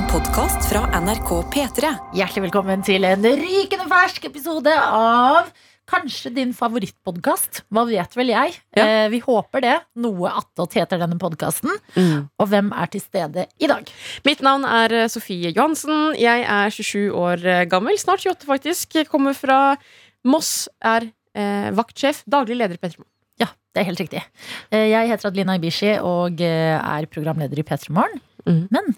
En podkast fra NRK P3. Hjertelig velkommen til en rykende fersk episode av kanskje din favorittpodkast. Hva vet vel jeg? Ja. Eh, vi håper det. Noe attåt heter denne podkasten. Og hvem er til stede i dag? Mitt navn er eh, Sofie Johansen. Jeg er 27 år eh, gammel. Snart 28, faktisk. Jeg kommer fra Moss. Er eh, vaktsjef, daglig leder i P3 Ja, det er helt riktig. Eh, jeg heter Adelina Ibishi og eh, er programleder i P3 Morgen. Mhm. Men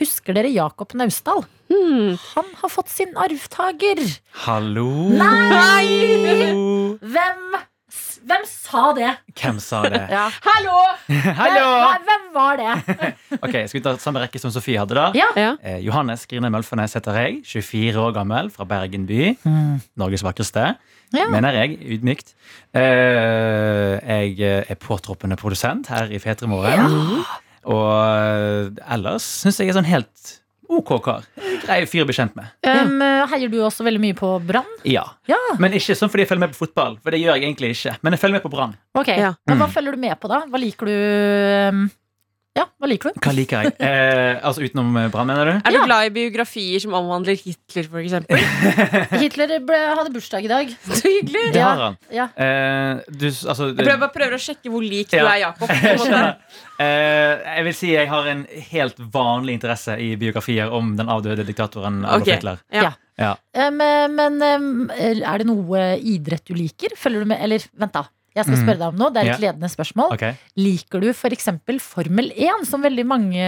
husker dere Jakob Naustdal? Hmm. Han har fått sin arvtaker. Hallo! Nei! Hvem, hvem sa det? Hvem sa det? Ja. Hallo! Hallo! Hvem, hvem var det? Ok, Skal vi ta samme rekke som Sofie hadde, da? Ja. Ja. Eh, Johannes Grine Mølfernes heter jeg. 24 år gammel, fra Bergen by. Norges vakreste. Ja. Mener jeg, ydmykt. Eh, jeg er påtroppende produsent her i P3 Morgen. Og eh, ellers syns jeg er sånn helt ok kar. Grei fyr å bli kjent med. Um, heier du også veldig mye på Brann? Ja. Ja. Men ikke sånn fordi jeg følger med på fotball, for det gjør jeg egentlig ikke. Men jeg følger med på Brann. Ok, Ja. Men hva Mm. følger du med på, da? Hva liker du um, Ja, hva liker du? Hva liker jeg? Eh, altså utenom eh, Brann, mener du? Er du glad i biografier som omhandler Hitler, eksempel? Hitler ble, hadde bursdag i dag. Så hyggelig! Det har han. Ja. Eh, du, altså, Jeg prøver, bare prøver å sjekke hvor lik du Ja. er Jakob. Eh, jeg vil si jeg har en helt vanlig interesse i biografier om den avdøde diktatoren Adolf okay. Hitler. Ja. Ja. Um, men um, er det noe idrett du liker? Følger du med Eller vent, da. Jeg skal Mm. spørre deg om noe. Det er et ledende spørsmål. Okay. Liker du f.eks. Formel 1, som veldig mange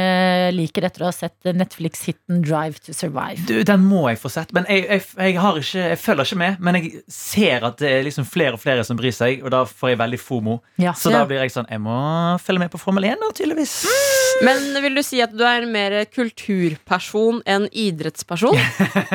liker etter å ha sett Netflix-hiten Drive to Survive? Du, den må jeg få sett. Men jeg, jeg, jeg, har ikke, jeg følger ikke med. Men jeg ser at det er liksom flere og flere som bryr seg, og da får jeg veldig fomo. Ja. Så da blir jeg sånn Jeg må følge med på Formel 1, da, tydeligvis. Men vil du si at du er mer kulturperson enn idrettsperson?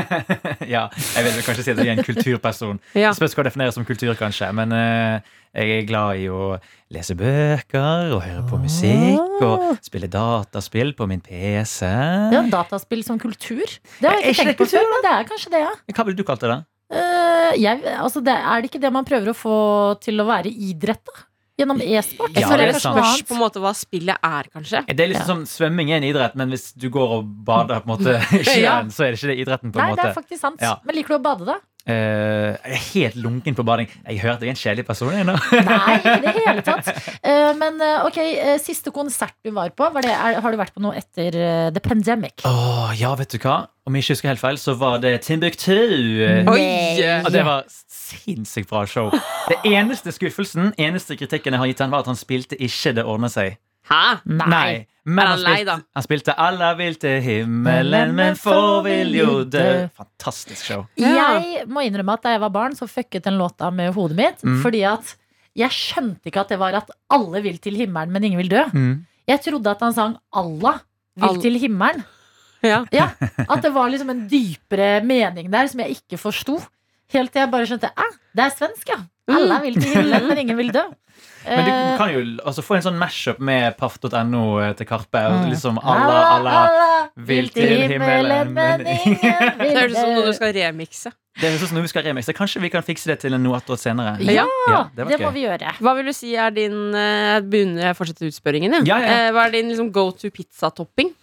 ja, jeg vil kanskje si at jeg er en kulturperson. Ja. Spørs hva defineres som kultur, kanskje. Men uh, jeg er glad i å lese bøker og høre på musikk og spille dataspill på min PC. Ja, dataspill som kultur? Det har jeg ikke tenkt på før, men det er kanskje det, ja. Hva ville du kalt det, da? Uh, jeg, altså det, er det ikke det man prøver å få til å være idrett, da? Gjennom e-sport? Ja, det er sant. noe Spørs på en måte hva spillet er, kanskje. Det er liksom Svømming er en idrett, men hvis du går og bader på en måte i sjøen, så er det ikke det idretten. på en Nei, det er faktisk sant. Ja. Men liker du å bade, da? Eh, Jeg er helt lunken på bading. Jeg hører at jeg er en kjedelig person. Nei, i det hele tatt. Uh, men uh, ok, siste konsert du var på, var det, er, har du vært på noe etter The Pandemic? Oh, ja, vet du hva? Om jeg ikke husker helt feil, så var det Timbuktu. Oi! Og det var sinnssykt bra show. Det eneste skuffelsen, eneste kritikken jeg har gitt han, var at han spilte ikke Det ordner seg. Hæ? Nei. Men Er han lei, da? han spilte 'Alla vil til himmelen, men få vil jo dø'. Fantastisk show. Ja. Jeg må innrømme at da jeg var barn, så fucket den låta med hodet mitt. Mm. Fordi at jeg skjønte ikke at det var at alle vil til himmelen, men ingen vil dø. Mm. Jeg trodde at han sang 'Allah vil All- til himmelen'. Ja. Ja, At det var liksom en dypere mening der som jeg ikke forsto. Helt til jeg bare skjønte 'æ, det er svensk, ja. Alle vil til himmelen, men ingen vil dø. Men du Eh, kan jo altså, få en sånn mashup med paff.no til Karpe. Og Mm. liksom alla, alla vil til himmelen, men ingen Det vil høres ut som noe du skal remikse. Det er sånn som når vi skal remikse Kanskje vi kan fikse det til en noe år senere. Ja, det det må vi gjøre. Hva vil du si er din eh, Begynner jeg å fortsette utspørringen? Ja, ja, ja. Eh, Hva er din liksom, go to pizzatopping?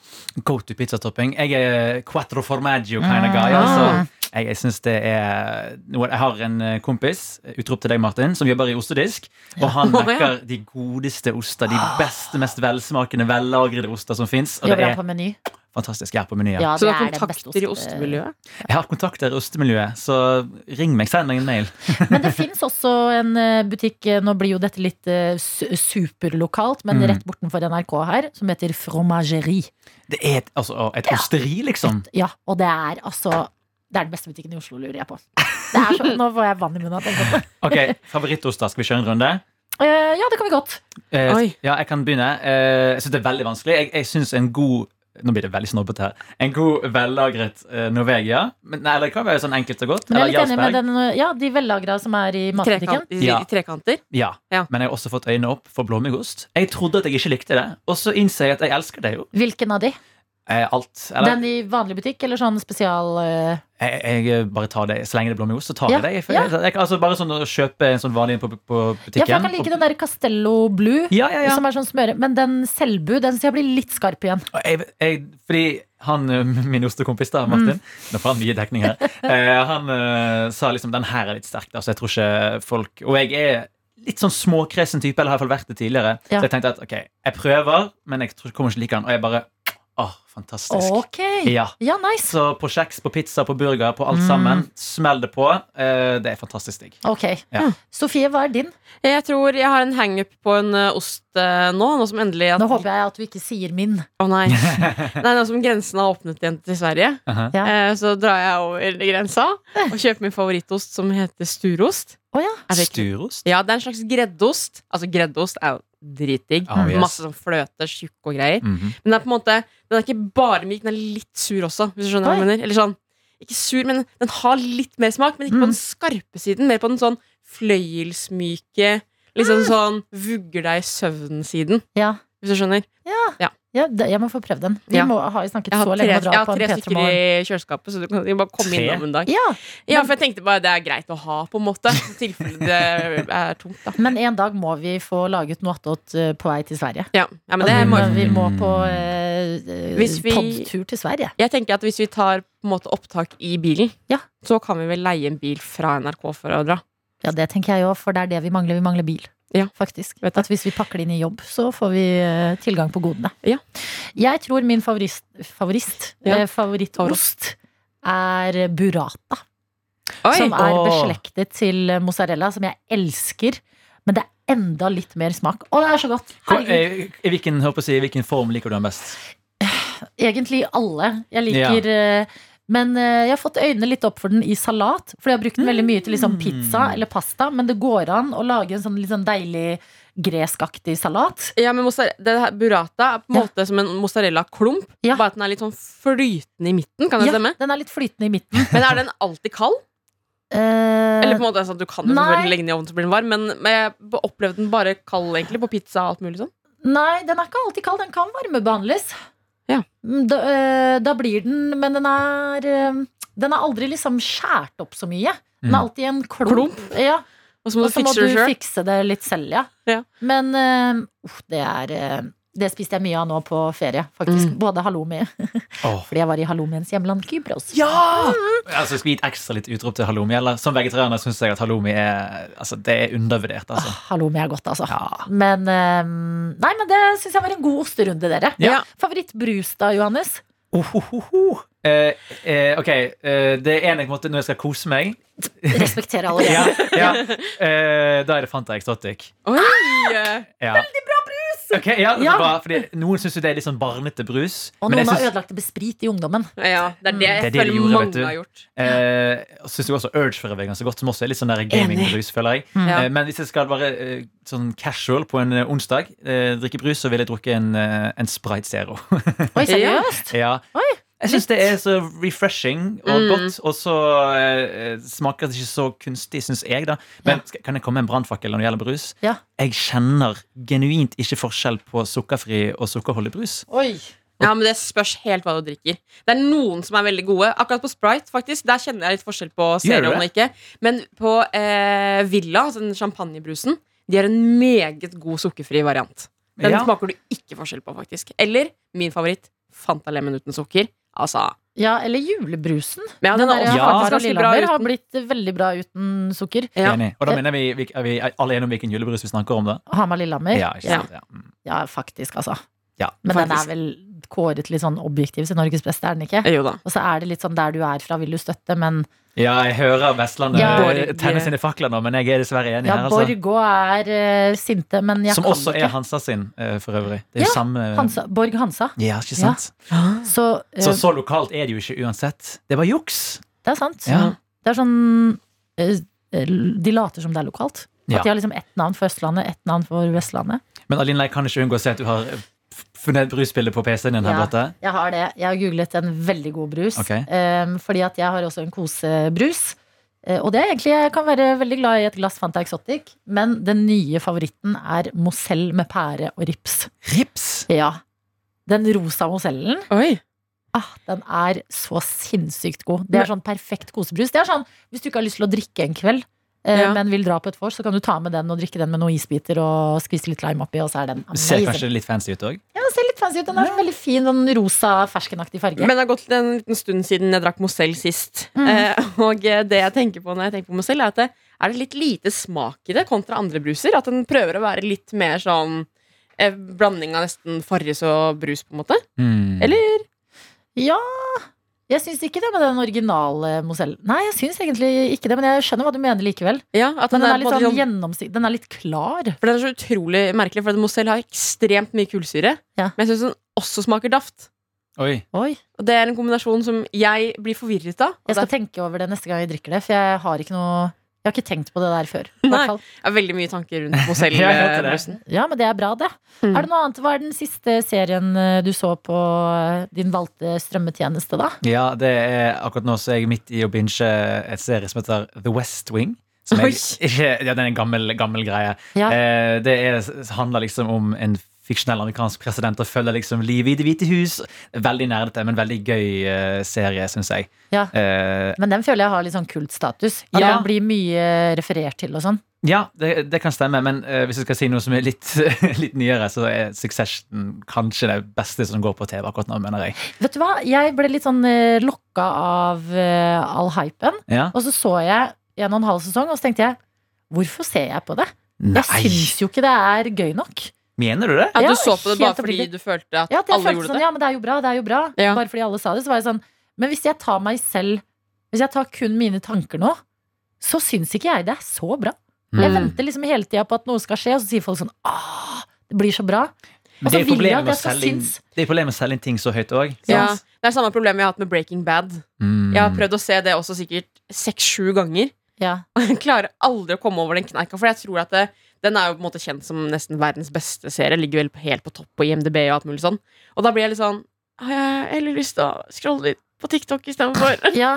Go to pizzatopping. Jeg er quattro formaggio kind of guy. Mm. Altså. Jeg, jeg synes det er noe Jeg har en eh, kompis, utrop til deg, Martin, som jobber i ostedisk. Og han mekker de godeste oster. De beste, mest velsmakende, vellagrede oster som fins. Jobber han på Meny? fantastisk. Jeg er på Meny. ja. Så du har er kontakter i ostemiljøet? Jeg har kontakter i ostemiljøet, så ring meg. Send meg en mail. Men det fins også en eh, butikk, eh, nå blir jo dette litt eh, superlokalt, men Mm. rett bortenfor NRK her, som heter Fromagerie. Det er et, altså, et osteri, liksom. Ja, og det er altså Det er den beste butikken i Oslo, lurer jeg på. Det er så, nå får jeg vann i munnen Jeg. Ok, Favorittoster. Skal vi kjøre en runde? Uh, ja, det kan vi godt. Uh, Oi. ja, jeg kan begynne. Uh, jeg syns det er veldig vanskelig. Jeg, jeg synes en god Nå blir det veldig snobbete her. En god, vellagret uh, Norvegia. Men, nei, eller det kan være sånn enkelt og godt. Men jeg er Eller litt enig med Jarlsberg. den, ja, de vellagra som er i matbutikken. Trekant, i, Ja. trekanter? Ja. Ja. Men jeg har også fått øynene opp for blåmuggost. Jeg trodde at jeg ikke likte det, og så innser jeg at jeg elsker det jo. Hvilken av de? Eh, alt. Eller, Den i vanlig butikk, eller sånn spesial uh... jeg, jeg bare tar det Så lenge det er blåmuggost, så tar Ja, jeg det. Jeg, jeg, altså Bare sånn å kjøpe en sånn vanlig på, på butikken. Ja, for jeg kan like den der Castello Blue, Ja, ja, som er sånn smøre. Men den Selbu, den skal jeg bli litt skarp igjen. Fordi han, eh, min ostekompis da, Martin Mm. Nå får han mye dekning her. Eh, han uh, sa liksom den her er litt sterk, altså jeg tror ikke folk Og jeg er litt sånn småkresen type, eller har i hvert fall vært det tidligere. Så jeg tenkte at ok, jeg prøver, men jeg tror kommer ikke like den. Og jeg bare Åh, fantastisk. Ok, Ja. ja, nice. Så på kjeks, på pizza, på burger, på alt Mm. sammen, smell det på. Eh, det er fantastisk digg. Ok. Ja. Sofie, hva er din? Jeg tror jeg har en hangup på en eh, ost eh, nå, nå som endelig at, Nå håper jeg at du ikke sier min. Å nei. nei, nå som grensen har åpnet igjen til Sverige, Uh-huh. Eh, så drar jeg over grensa og kjøper min favorittost som heter sturost. Å ja. Sturost? Ja, det er en slags greddost. Altså, greddost er jo dritdigg. Oh, yes. Masse sånn fløte, tjukk og greier. Mhm. Men den er på en måte Den er ikke bare myk, den er litt sur også, hvis du skjønner hva jeg mener. Eller sånn, ikke sur, men den har litt mer smak, men ikke Mm. på den skarpe siden. Mer på den sånn fløyelsmyke, liksom sånn vugger deg i søvn-siden, Ja. hvis du skjønner. Ja. ja det, jeg må få prøvd den. Vi Ja. må, har jo snakket Jeg har så tre, lenge om å dra på en P3 stykker i kjøleskapet, så du kan bare komme Tre? innom en dag. Ja, Ja, for jeg tenkte bare det er greit å ha, på en måte. I tilfelle det er tomt, da. men en dag må vi få laget noe attåt eh, på vei til Sverige. Ja, ja men det Altså, må men vi må på eh, vi- podtur til Sverige. Jeg tenker at hvis vi tar på en måte opptak i bilen, Ja. så kan vi vel leie en bil fra NRK for å dra. Ja, det tenker jeg òg, for det er det vi mangler. Vi mangler bil. Ja. Faktisk. Vet. At hvis vi pakker det inn i jobb, så får vi eh, tilgang på godene. Ja. Jeg tror min favorist, favorist Ja. eh, favorittost er burrata. Oi! Som er Åh. beslektet til mozzarella, som jeg elsker. Men det er enda litt mer smak. Å, det er så godt! Herregud. eh, I hvilken, håper jeg, i hvilken form liker du den best? Egentlig alle. Jeg liker eh, Men eh, jeg har fått øynene litt opp for den i salat. For jeg har brukt den veldig mye til liksom Mm. pizza eller pasta. Men det går an å lage en sånn sånn deilig greskaktig salat. Ja, men det her burrata er på en Ja. måte som en mozzarella-klump. Ja. Bare at den er litt sånn flytende i midten. Kan det Ja, stemme? den er litt flytende i midten. Men er den alltid kald? Eh, Eller på en måte sånn at Du kan jo selvfølgelig legge den i ovnen så blir den varm, men, men jeg opplevde den bare kald egentlig på pizza og alt mulig sånn. Nei, den er ikke alltid kald. Den kan varmebehandles. Ja. Mm, Da, eh, da blir den Men den er eh, Den er aldri liksom skjært opp så mye. Den er Mm. alltid en klump. Ja. Og så må du så må fikse du det fikse det litt selv, ja. Ja. Men uh, det er Det spiste jeg mye av nå på ferie, faktisk. Mm. Både halloumi, oh. fordi jeg var i halloumiens hjemland Kypros. Ja! Altså, skal vi gi et ekstra litt utrop til halloumi? Eller som vegetarianer syns jeg at halloumi er, altså, det er undervurdert. Altså. Ah, halloumi er godt, altså. Ja. Men um, Nei, men det syns jeg var en god osterunde, dere. Ja. Favorittbrus da, Johannes? Ohohoho. Eh, eh, ok, eh, det er en jeg måte når jeg skal kose meg Respekterer alle. ja, ja, eh, Da er det Fanta Exotic. Oi! Ja. Veldig bra! Ok, ja, det Ja. Bra, fordi Noen syns jo det er litt sånn barnete brus. Og men noen jeg har synes- ødelagt det med sprit i ungdommen. Ja, det er det Det er jeg det de føler gjorde, vet mange har gjort. Eh, og syns jo også Urge for veien ganske godt, som også er litt sånn der gamingbrus, føler jeg. Ja. Eh, men hvis jeg skal være eh, sånn casual på en eh, onsdag, eh, drikke brus, så vil jeg drukke en, eh, en Sprite Zero. Oi, seriøst? ja. Oi, Jeg syns det er så refreshing og Mm. godt, og så eh, smaker det ikke så kunstig, syns jeg, da. Men ja. kan jeg komme med en brannfakkel når det gjelder brus? Ja. Jeg kjenner genuint ikke forskjell på sukkerfri og sukkerholdig brus. Oi. Ja, men Det spørs helt hva du drikker. Det er noen som er veldig gode. Akkurat på Sprite faktisk, der kjenner jeg litt forskjell på Gjør og ikke. Men på eh, Villa, altså den champagnebrusen, de har en meget god sukkerfri variant. Den Ja. smaker du ikke forskjell på, faktisk. Eller min favoritt, Fanta Lemon uten sukker. Altså, Ja, eller julebrusen. ja, den er der også Ja. faktisk bra Lillehammer har blitt veldig bra uten sukker. Ja. Enig. Og da mener vi, vi, er vi alle enige om hvilken julebrus vi snakker om, da? Hamar-Lillehammer. Ja. Ja. Mm. Ja, faktisk, altså. Ja, Men den er vel kåret litt sånn objektiv til Norges beste, er den ikke? Jo da. Og så er det litt sånn der du er fra, vil du støtte, men ja, jeg hører Vestlandet Ja. eh, tenne sine fakler nå, men jeg er dessverre enig ja, her. Altså. Borg òg er uh, sinte, men jeg Som kan også ikke. er Hansa sin, uh, for øvrig. Det er Ja, samme Hansa, Borg Hansa. Ja, ikke sant? Så, eh, Så så lokalt er det jo ikke uansett. Det var juks. det er sant. Ja. Det er sånn eh, De later som det er lokalt. Ja. At de har liksom ett navn for Østlandet, ett navn for Vestlandet. Men Aline, jeg kan ikke unngå å se at du har funnet brusbildet på PC-en din her Ja. borte. Jeg har det. Jeg har googlet en veldig god brus. Okay. Um, fordi at jeg har også en kosebrus. Uh, og det er egentlig, jeg kan være veldig glad i et glass Fanta Exotic, men den nye favoritten er Mozell med pære og rips. Rips! Ja. Den rosa Mozellen. Oi. Ah, den er så sinnssykt god. Det er sånn perfekt kosebrus. Det er sånn, Hvis du ikke har lyst til å drikke en kveld, Ja. men vil dra på et vors, så kan du ta med den og drikke den med noen isbiter og skvise litt lime oppi, og så er den Ser kanskje litt fancy ut òg. Ja, den ser litt fancy ut. Den har sånn veldig fin, sånn rosa, ferskenaktig farge. Men det har gått en liten stund siden jeg drakk Mozell sist. Mm. Eh, og eh, det jeg tenker på når jeg tenker på Mozell, er at det er det litt lite smak i det kontra andre bruser. At den prøver å være litt mer sånn eh, blanding av nesten Farris og brus, på en måte. Mm. Eller? Ja Jeg syns ikke det med den originale Mozell. Nei, jeg syns egentlig ikke det, men jeg skjønner hva du mener likevel. Ja, at Men den den er er, litt sånn sånn gjennomsikt Den er litt klar. For den er så utrolig merkelig, for Mozell har ekstremt mye kullsyre. Ja. Men jeg syns den også smaker daft. Oi. Oi. Og det er en kombinasjon som jeg blir forvirret av. Jeg skal det tenke over det neste gang jeg drikker det, for jeg har ikke noe Jeg har ikke tenkt på det der før. Nei. hvert fall. er veldig mye tanker rundt Ja, jeg. Mozell-brusen. Ja, men det er bra, det. Mm. Er det noe annet? Hva er den siste serien eh, du så på eh, din valgte strømmetjeneste, da? Ja, det er akkurat nå så er jeg midt i å binge et serie som heter The West Wing. Som jeg, ikke, ja, det er en gammel, gammel greie. Ja. Eh, det er, handler liksom om en fiksjonell amerikansk president og følger liksom livet i Det hvite hus. Veldig nerdete, men veldig gøy eh, serie, syns jeg. Ja. Eh, Men den føler jeg har litt sånn kultstatus. Ja. den blir mye referert til og sånn. ja, det, det kan stemme, men uh, hvis jeg skal si noe som er litt, litt nyere, så er Succession kanskje det beste som går på TV akkurat nå, mener jeg. Vet du hva? Jeg ble litt sånn uh, lokka av uh, all hypen. Ja? Og så så jeg en og en halv sesong, og så tenkte jeg hvorfor ser jeg på det? Jeg syns jo ikke det er gøy nok. Mener du det? At Ja, du så på det bare fordi du følte at Ja, at jeg alle følte gjorde sånn, det? ja, men det er jo bra, det er jo bra. Ja. Bare fordi alle sa det, så var jeg sånn Men hvis jeg tar meg selv Hvis jeg tar kun mine tanker nå, så syns ikke jeg det er så bra. Jeg Mm. venter liksom hele tida på at noe skal skje, og så sier folk sånn ah, det blir så bra. Men Og det så er vil jeg problemet at med jeg å skal selge inn, synes. det er problemet med å selge inn ting så høyt òg. Ja, det er samme problem jeg har hatt med Breaking Bad. Mm. Jeg har prøvd å se det også sikkert seks-sju ganger. Ja. Og jeg klarer aldri å komme over den kneika, for jeg tror at det, den er jo på en måte kjent som nesten verdens beste serie. Ligger vel helt på topp på IMDb og alt mulig sånn. Og da blir jeg litt sånn Har jeg heller lyst til å scrolle litt på TikTok istedenfor? ja.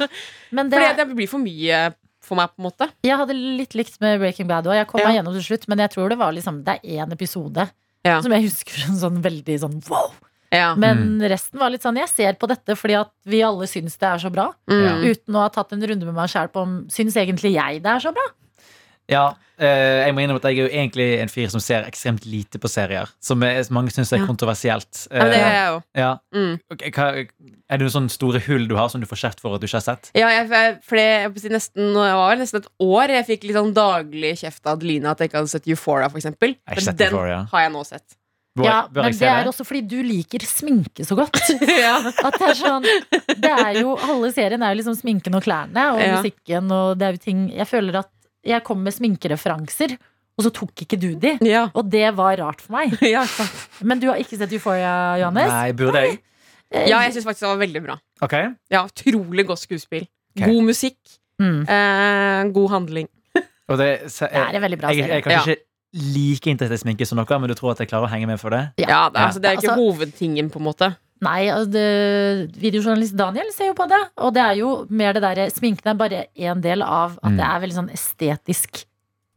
Men det, Fordi det blir for mye for meg, på en måte. jeg hadde litt likt med Breaking Bad òg. Jeg kom meg gjennom til slutt, men jeg tror det var liksom Det er én episode Ja. som jeg husker som sånn veldig sånn wow. Ja. Men resten var litt sånn Jeg ser på dette fordi at vi alle syns det er så bra. Mm. Uten å ha tatt en runde med meg sjæl på om syns egentlig jeg det er så bra. Ja, eh, jeg må innrømme at jeg er jo egentlig en fyr som ser ekstremt lite på serier. Som er, mange syns er Ja. kontroversielt. Ja, det er jeg jo. ja. Mm. Er det noen sånne store hull du har som du får kjeft for at du ikke har sett? Ja, jeg, for det, jeg, nesten, det var nesten et år jeg fikk litt sånn daglig kjeft av Adelina at jeg ikke hadde sett Euphoria, for eksempel. Men den Euphoria. har jeg nå sett. Bør, Ja, bør men det er også fordi du liker sminke så godt. ja. At det er sånn Det er jo Alle seriene er jo liksom sminken og klærne og Ja. musikken og det er jo ting Jeg føler at jeg kom med sminkereferanser, og så tok ikke du de. Ja. Og det var rart for meg. Ja. Men du har ikke sett Euphoria, Johannes? Nei, burde jeg? Ja, jeg syns faktisk det var veldig bra. Ok. Ja, Utrolig godt skuespill. Okay. God musikk. mm, Eh, god handling. Og det, så, det er en veldig bra jeg, jeg jeg kanskje ikke like interessert i sminke som dere, men du tror at jeg klarer å henge med for det? Ja, det, er- altså, det er ikke Altså- hovedtingen, på en måte. Nei, det, videojournalist Daniel ser jo på det. Og det er jo mer det derre Sminken er bare en del av at Mm. det er veldig sånn estetisk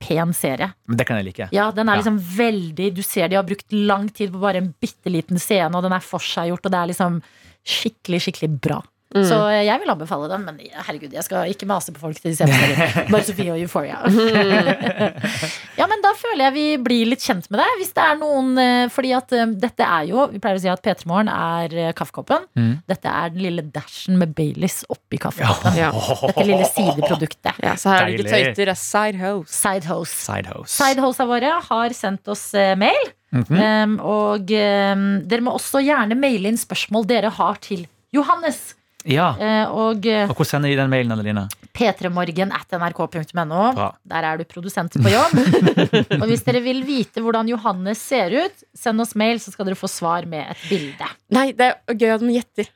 pen serie. Men det kan jeg like. Ja, den er Ja. liksom veldig Du ser de har brukt lang tid på bare en bitte liten scene, og den er forseggjort, og det er liksom skikkelig, skikkelig bra. Mm. Så eh, jeg vil anbefale den, men herregud, jeg skal ikke mase på folk til de ser på serien. Bare Sofie og Euphoria. ja, men da føler jeg vi blir litt kjent med deg. Hvis det er noen eh, Fordi at eh, dette er jo Vi pleier å si at P3 Morgen er eh, kaffekoppen. Mm. Dette er den lille dashen med Baileys oppi kaffekoppen. Ja. Dette lille sideproduktet. Ja, så her er det ikke tøyter, det er sidehose. Sidehose. Sidehose Sidehouse. Sidehosa våre har sendt oss mail. mail. -hmm. Um, og um, dere må også gjerne maile inn spørsmål dere har til Johannes. Ja. Uh, og uh, Og hvor sender de den mailen, Adeline? P3morgen at nrk.no. Der er du produsent på jobb. og hvis dere vil vite hvordan Johannes ser ut, send oss mail, så skal dere få svar med et bilde. Nei, det er gøy at de gjetter.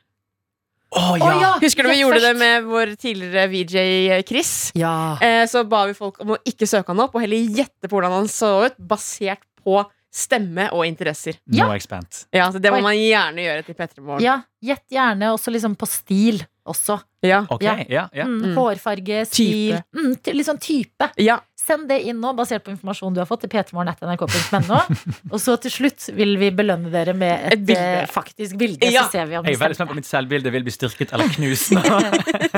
Oh, ja. Oh, ja. Husker du vi gjorde det med vår tidligere VJ Chris? Ja. Eh, så ba vi folk om å ikke søke han opp, og heller gjette på hvordan han så ut, basert på stemme og interesser. Ja. Ja, så Det må man gjerne gjøre til P3 Morgen. ja. Gjett gjerne også liksom på stil også. Ja. Okay, Ja. ja, ja. Mm, Mm. Hårfarge, stil. Type. Mm, litt sånn type. ja. send det inn nå, basert på informasjonen du har fått, til p3morgen.nrk.no. Og så til slutt vil vi belønne dere med et, Et bilde. eh, faktisk bilde. Ja. Så ser vi om Jeg er veldig spent på om mitt selvbilde vil bli styrket eller knust nå.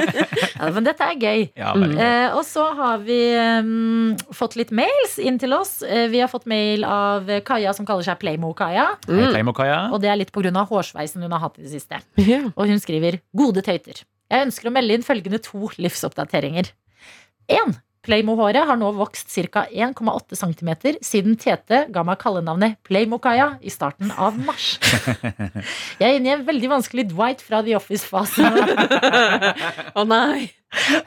Ja, men dette er gøy. Ja, mm. Eh, og så har vi um, fått litt mails inn til oss. Eh, vi har fått mail av Kaja som kaller seg Playmo-Kaja. Mm. Og det er litt pga. hårsveisen hun har hatt i det siste. Yeah. Og hun skriver Gode tøyter. Jeg ønsker å melde inn følgende to livsoppdateringer. 1. Playmo-håret har nå vokst ca. 1,8 cm siden Tete ga meg kallenavnet Playmo-Kaja i starten av mars. Jeg er inne i en veldig vanskelig Dwight fra The Office-fase Å Å nei.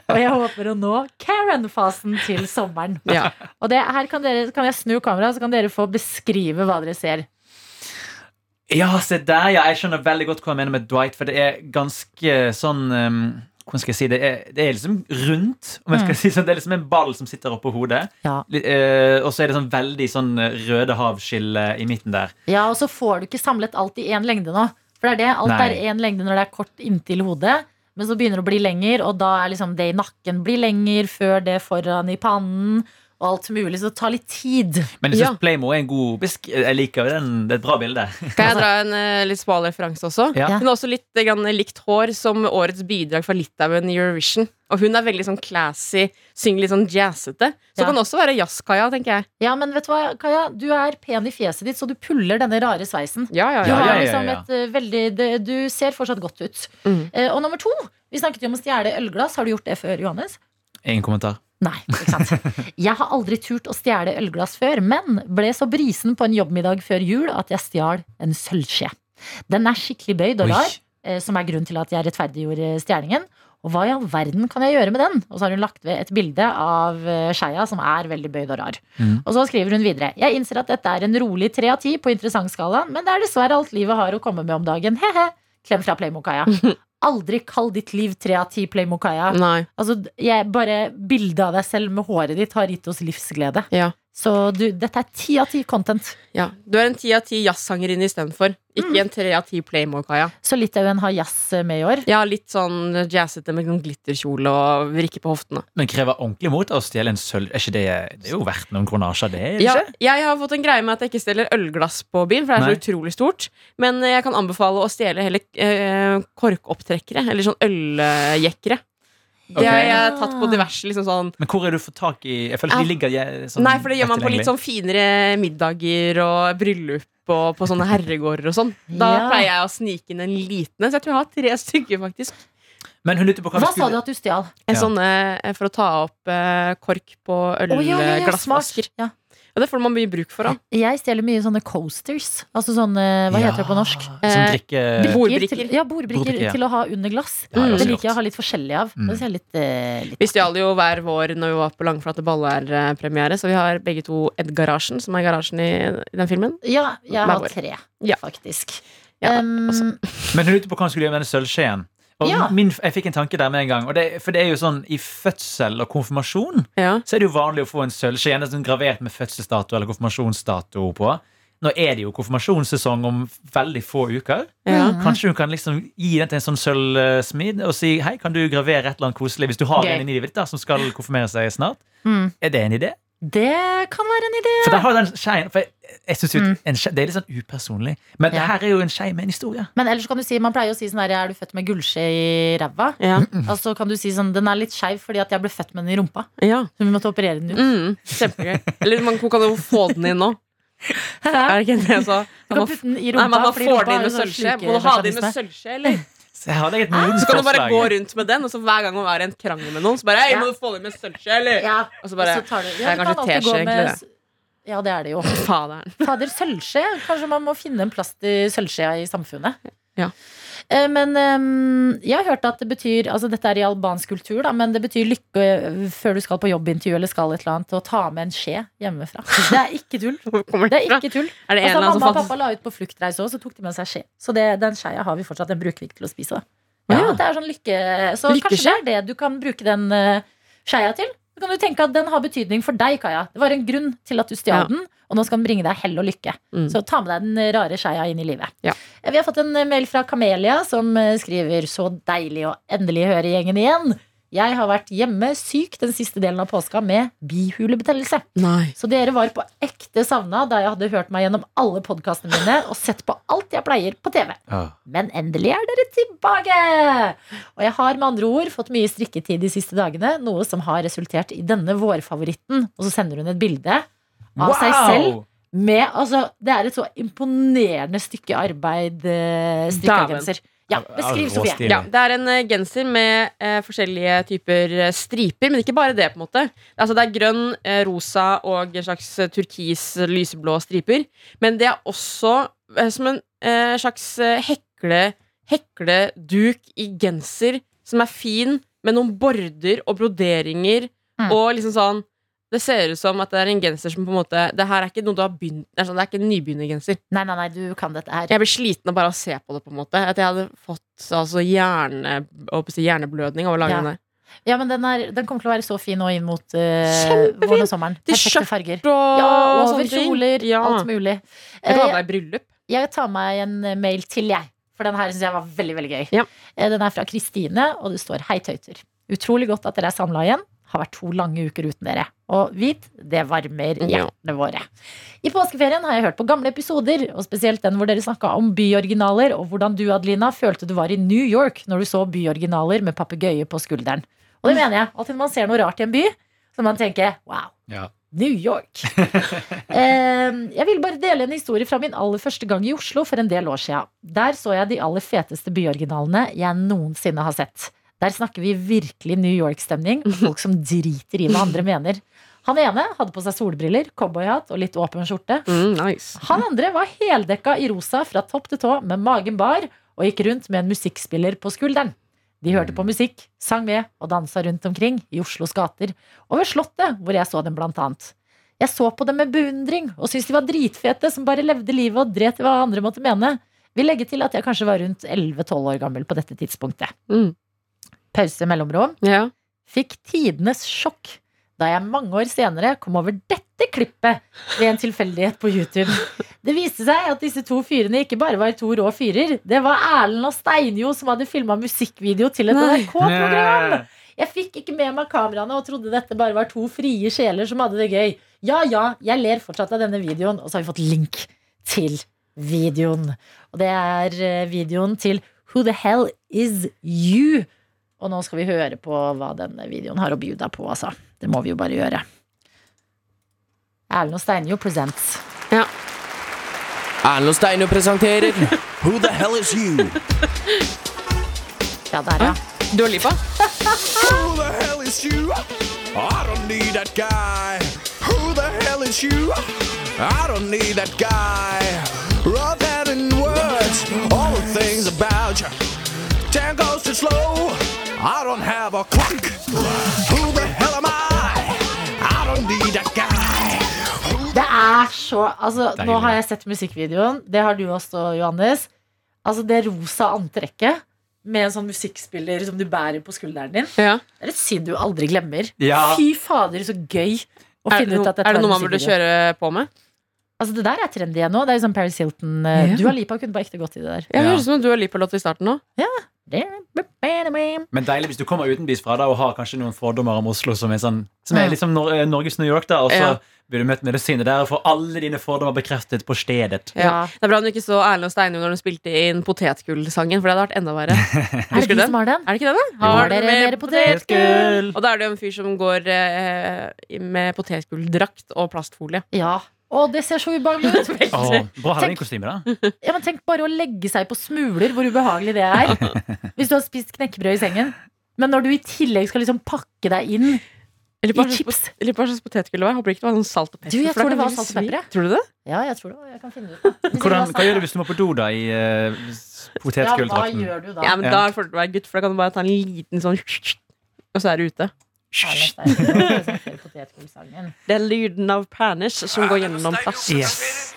og jeg håper å nå Karen-fasen til sommeren. Ja. Og det, her kan, dere, kan jeg snu kameraet, så kan dere få beskrive hva dere ser. Ja, se der, ja. Jeg skjønner veldig godt hva jeg mener med Dwight, for det er ganske sånn um, Hvordan skal jeg si det? Er, det er liksom rundt. Om jeg skal si sånn, Det er liksom en ball som sitter oppå hodet. Ja. Eh, og så er det sånn veldig sånn røde havskille i midten der. Ja, og så får du ikke samlet alt i én lengde nå. For det er det. Alt Nei. er én lengde når det er kort inntil hodet. Men så begynner det å bli lenger, og da er liksom det i nakken blir lenger før det foran i pannen. Alt mulig, så det tar litt tid. Men jeg syns Ja. Playmo er en god bisk. Jeg liker den. Det er et bra bilde. Kan jeg dra en uh, litt smal referanse også? Ja. Hun har også litt grann likt hår som årets bidrag fra Litauen i Eurovision. Og hun er veldig sånn classy, synger litt sånn jazzete. Så Ja. kan også være jazz-Kaja, tenker jeg. Ja, men vet du hva, Kaja? Du er pen i fjeset ditt, så du puller denne rare sveisen. Ja, ja, ja. Du, har liksom et uh, veldig det, Du ser fortsatt godt ut. Mm. Uh, og nummer to, vi snakket jo om å stjele ølglass. Har du gjort det før, Johannes? Ingen kommentar. Nei, ikke sant. Jeg har aldri turt å stjele ølglass før, men ble så brisen på en jobbmiddag før jul at jeg stjal en sølvskje. Den er skikkelig bøyd og rar, eh, som er grunnen til at jeg rettferdiggjorde stjerningen. Og hva i all verden kan jeg gjøre med den? Og så har hun lagt ved et bilde av eh, skeia som er veldig bøyd og rar. Mm. Og så skriver hun videre. Jeg innser at dette er en rolig tre av ti på interessantskalaen, men det er dessverre alt livet har å komme med om dagen. He-he. Klem fra Playmo-Kaja. Aldri kall ditt liv tre av ti Playmokaya. Altså, jeg, bare bildet av deg selv med håret ditt har gitt oss livsglede. Ja. Så du, dette er ti av ti content. ja. Du er en ti av ti jazzsangerinne istedenfor. Ikke en tre av ti Playmo-kaja. Så Litauen har jazz med i år. Ja, litt sånn jazzete med noen glitterkjole og vrikke på hoftene. Men krever ordentlig mot å stjele en sølv. Er ikke det, det er jo verdt noen kronasjer, det? er det Ja, ikke? jeg har fått en greie med at jeg ikke stjeler ølglass på byen, for det er Nei. så utrolig stort. Men jeg kan anbefale å stjele hele eh, korkopptrekkere, eller sånn øljekkere. Det har jeg tatt på diverse liksom sånn Men hvor er du fått tak i Jeg føler at de ligger sånn Nei, for det gjør man på litt sånn finere middager og bryllup og på sånne herregårder og sånn. Da Ja. pleier jeg å snike inn en liten en, så jeg tror jeg har tre stykker, faktisk. Men hun på hva, Hva sa du at du stjal? En Ja. sånn eh, for å ta opp eh, kork på Å, ja, ja, ja, det får man mye bruk for, da. Jeg stjeler mye sånne coasters. Altså sånne, hva heter det på norsk? Som Eh, drikke Brikker Bordbrikker. Til, ja, bordbrikker Bordbrikker, ja. til å ha under glass. Ja, det det liker jeg å ha litt forskjellig av. Mm. Det ser litt, eh, litt Vi stjal jo hver vår når vi var på Langflate Baller-premiere, så vi har begge to Edgarasjen, som er garasjen i, i den filmen. Ja, jeg Hver har vår. tre, Ja. faktisk. Ja, Um, Men hun lurte på hva hun skulle gjøre med denne sølvskjeen. Og Ja. min, jeg fikk en tanke der med en gang. Det, for det er jo sånn I fødsel og konfirmasjon Ja. så er det jo vanlig å få en sølvskje. Gjerne sånn gravert med fødselsdato eller konfirmasjonsdato på. Nå er det jo konfirmasjonssesong om veldig få uker. Ja. Kanskje hun kan liksom gi den til en sånn sølvsmid og si hei, kan du gravere et eller annet koselig hvis du har Gøy. en i livet ditt da, som skal konfirmere seg snart. mm. Er det en idé? Det kan være en idé. For der har den skeien for jeg, jeg synes jo Mm. en skje, Det er litt sånn upersonlig. Men det her er jo en skei med en historie. Men ellers kan du si, man pleier å si sånn her Er du født med gullskje i ræva? Ja. Altså kan du si sånn Den er litt skeiv fordi at jeg ble født med den i rumpa. ja. Så vi måtte operere den ut. Mm, kjempegøy. Eller man kan jo få den inn nå. Er det ikke det jeg sa? Man, Man må, putte den i nei, man får få den inn med sånn sølvskje. Må du ha den inn med sølvskje, eller? Så jeg hadde et modent Så kan du bare gå rundt med den, og så hver gang hun er i en krangel med noen, så bare Hei, Ja. må du få det med sølvskje, eller? Ja, Og så bare og så tar du, Det ja, er kanskje kan alltid gå teskje, med egentlig, s- Ja, det er det jo. Fader, Fader, sølvskje. Kanskje man må finne en plass til sølvskjea i samfunnet. Ja. Eh, Men ehm, jeg har hørt at det betyr Altså dette er i albansk kultur, da, men det betyr lykke eh, før du skal på jobbintervju eller skal et eller annet, å ta med en skje hjemmefra. Det er ikke tull. Det er ikke tull. Er det en Altså, mamma og pappa la ut på fluktreise òg, så tok de med seg skje. Så det, den skeia har vi fortsatt. Den bruker vi ikke til å spise. Da. Ja. Ja, det er sånn lykke Så Lykkeskje? kanskje det er det du kan bruke den uh, skeia til. Så kan du tenke at den har betydning for deg, Kaja. Det var en grunn til at du stjal Ja. den, og nå skal den bringe deg hell og lykke. Mm. Så ta med deg den rare skeia inn i livet. Ja. Eh, Vi har fått en eh, mail fra Kamelia som eh, skriver så deilig å endelig høre gjengen igjen. Jeg har vært hjemme syk den siste delen av påska med bihulebetennelse. Nei. Så dere var på ekte savna da jeg hadde hørt meg gjennom alle podkastene mine og sett på alt jeg pleier på TV. Ja. Men endelig er dere tilbake! Og jeg har med andre ord fått mye strikketid de siste dagene, noe som har resultert i denne vårfavoritten. Og så sender hun et bilde av seg selv med Altså, det er et så imponerende stykke arbeid. Eh, strikkegenser. Ja, beskriv, Sofie. Ja, det er en eh, genser med eh, forskjellige typer eh, striper, men ikke bare det. på en måte Altså Det er grønn, eh, rosa og en slags eh, turkis, lyseblå striper. Men det er også eh, som en slags hekle hekleduk i genser som er fin, med noen border og broderinger Mm. og liksom sånn det ser ut som at det er en genser som på en måte Det her er ikke noe du har begynt Det er, sånn, det er ikke en nybegynnergenser. Nei, nei, nei, du kan dette her. Jeg blir sliten av bare å se på det. på en måte At jeg hadde fått altså, hjerne, hjerneblødning av å lage Ja. den der. Ja, men den, er, den kommer til å være så fin nå inn mot uh, våren og sommeren. Til Perfekte skjørt farger. Og, Ja, og over kjoler, Ja. alt mulig. Jeg kan ha Eh, deg i bryllup. Jeg tar meg en eh, mail til, jeg. For den her syns jeg var veldig veldig gøy. Ja. Den er fra Kristine, og det står Hei, tøyter. Utrolig godt at dere er samla igjen. Har vært to lange uker uten dere. Og hvit, det varmer Ja. hjertene våre. I påskeferien har jeg hørt på gamle episoder, og spesielt den hvor dere snakka om byoriginaler, og hvordan du, Adelina, følte du var i New York når du så byoriginaler med papegøye på skulderen. Og det mener jeg. Alltid når man ser noe rart i en by, så man tenker wow. Ja. New York. Eh, jeg vil bare dele en historie fra min aller første gang i Oslo for en del år siden. Der så jeg de aller feteste byoriginalene jeg noensinne har sett. Der snakker vi virkelig New York-stemning. Folk som driter i hva andre mener. Han ene hadde på seg solbriller, cowboyhatt og litt åpen skjorte. Mm, nice. Han andre var heldekka i rosa fra topp til tå med magen bar og gikk rundt med en musikkspiller på skulderen. De hørte på musikk, sang med og dansa rundt omkring i Oslos gater og ved Slottet, hvor jeg så dem blant annet. Jeg så på dem med beundring og syntes de var dritfete som bare levde livet og dret i hva andre måtte mene. Vil legge til at jeg kanskje var rundt 11-12 år gammel på dette tidspunktet. Mm. Pause mellomrom. Ja. Fikk tidenes sjokk da jeg mange år senere kom over dette klippet ved en tilfeldighet på YouTube. Det viste seg at disse to fyrene ikke bare var to rå fyrer. Det var Erlend og Steinjo som hadde filma musikkvideo til et. NRK-program. Jeg fikk ikke med meg kameraene og trodde dette bare var to frie sjeler som hadde det gøy. Ja ja, jeg ler fortsatt av denne videoen, og så har vi fått link til videoen. Og det er eh, videoen til Who the hell is you? Og nå skal vi høre på hva denne videoen har å bjuda på, altså. Det må vi jo bare gjøre. Erlend og Steinjo presents. Erlend og Steinjo presenterer Who the hell is you? Ja, der, ja. Dua Lipa? Who the hell is you? I don't need that guy. Who the hell is you? I don't need that guy. Rough in words, all the things about you. Time goes too slow. I don't have a clock. Who the hell am I? I don't need a guy. Det er så Altså, nå har jeg sett musikkvideoen. Det har du også, Johannes. Altså, det rosa antrekket med en sånn musikkspiller som du bærer på skulderen din. Ja. Det er et syn du aldri glemmer. Ja. Fy fader, så gøy å Er, finne ut at dette er det noe man burde kjøre på med? Altså, det der er trendy nå. Det er jo sånn Paris Hilton. uh, Ja. Dua Lipa kunne bare ekte gått i det der. Jeg høres ut som en Dua Lipa-låt i starten nå. Men deilig hvis du kommer utenbys fra da og har kanskje noen fordommer om Oslo som er, sånn, som er liksom Nor eh, Norges New York, da, og så Ja. blir du møtt med medisiner der og får alle dine fordommer bekreftet på stedet. Ja. Det er bra du ikke så Erlend og Steinung når de spilte inn Potetgull-sangen, for det hadde vært enda verre. Er det de som har den? Er det ikke den, da? Har dere mer potetgull? Og da er det jo en fyr som går eh, med potetgulldrakt og plastfolie. Ja. Å, det ser så ubehagelig ut. Åh, bra Halloween-kostyme, da. Ja, men tenk bare å legge seg på smuler, hvor ubehagelig det er. Hvis du har spist knekkebrød i sengen. Men når du i tillegg skal liksom pakke deg inn Eller i slags chips. eller hva slags potetgull det var. Håper ikke det var sånn salt og pepper. Du, jeg tror det var salt og pepper, ja. Tror du det? Ja, jeg tror det. Jeg kan finne det ut. da. Hvordan, hva gjør du hvis du må på do, da, i uh, Ja, hva gjør du da? Ja, men Da får du være gutt, for da kan du bare ta en liten sånn Og så er du ute. Det er lyden av panish som går gjennom plast. Yes.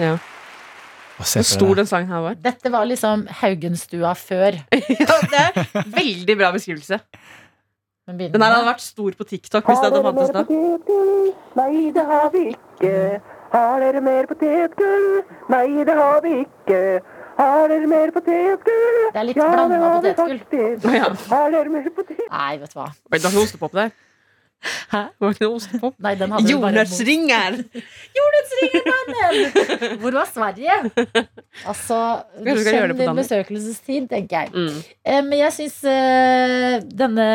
Ja. Hvor stor den sangen her var. Dette var liksom Haugenstua før. ja, det er Veldig bra beskrivelse. Den her hadde vært stor på TikTok hvis det hadde fantes da. Nei, det har vi ikke. Har dere mer potetgull? Nei, det har vi ikke. Har dere mer potetgull? Det er litt ja, blanda det potetgull. ja. Er dere mer potetgull? Nei, vet du hva. Oi, Det hoster ikke noe ostepop der? Hæ? Det var ikke noe ostepop. Nei, den hadde Jordnøttsringer! Jordnøttsringermannen! Hvor var Sverige? Altså, du det Danmark. besøkelsestid, tenker jeg. Mm. Eh, Men jeg syns eh, denne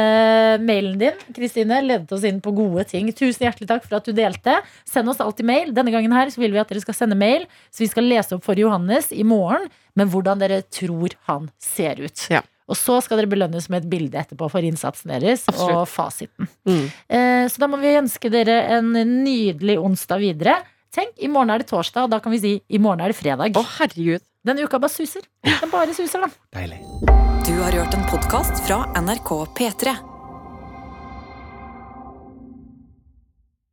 mailen din Kristine, ledet oss inn på gode ting. Tusen hjertelig takk for at du delte. Send oss alltid mail. Denne gangen her så vil vi at dere skal sende mail, så vi skal lese opp for Johannes i morgen, men hvordan dere tror han ser ut. Ja. Og så skal dere belønnes med et bilde etterpå for innsatsen deres Absolutt. og fasiten. Mm. Eh, Så da må vi ønske dere en nydelig onsdag videre. Tenk, i morgen er det torsdag, og da kan vi si i morgen er det fredag. Å, herregud. Den uka bare suser. Den bare suser, da. Deilig. Du har hørt en podkast fra NRK P3.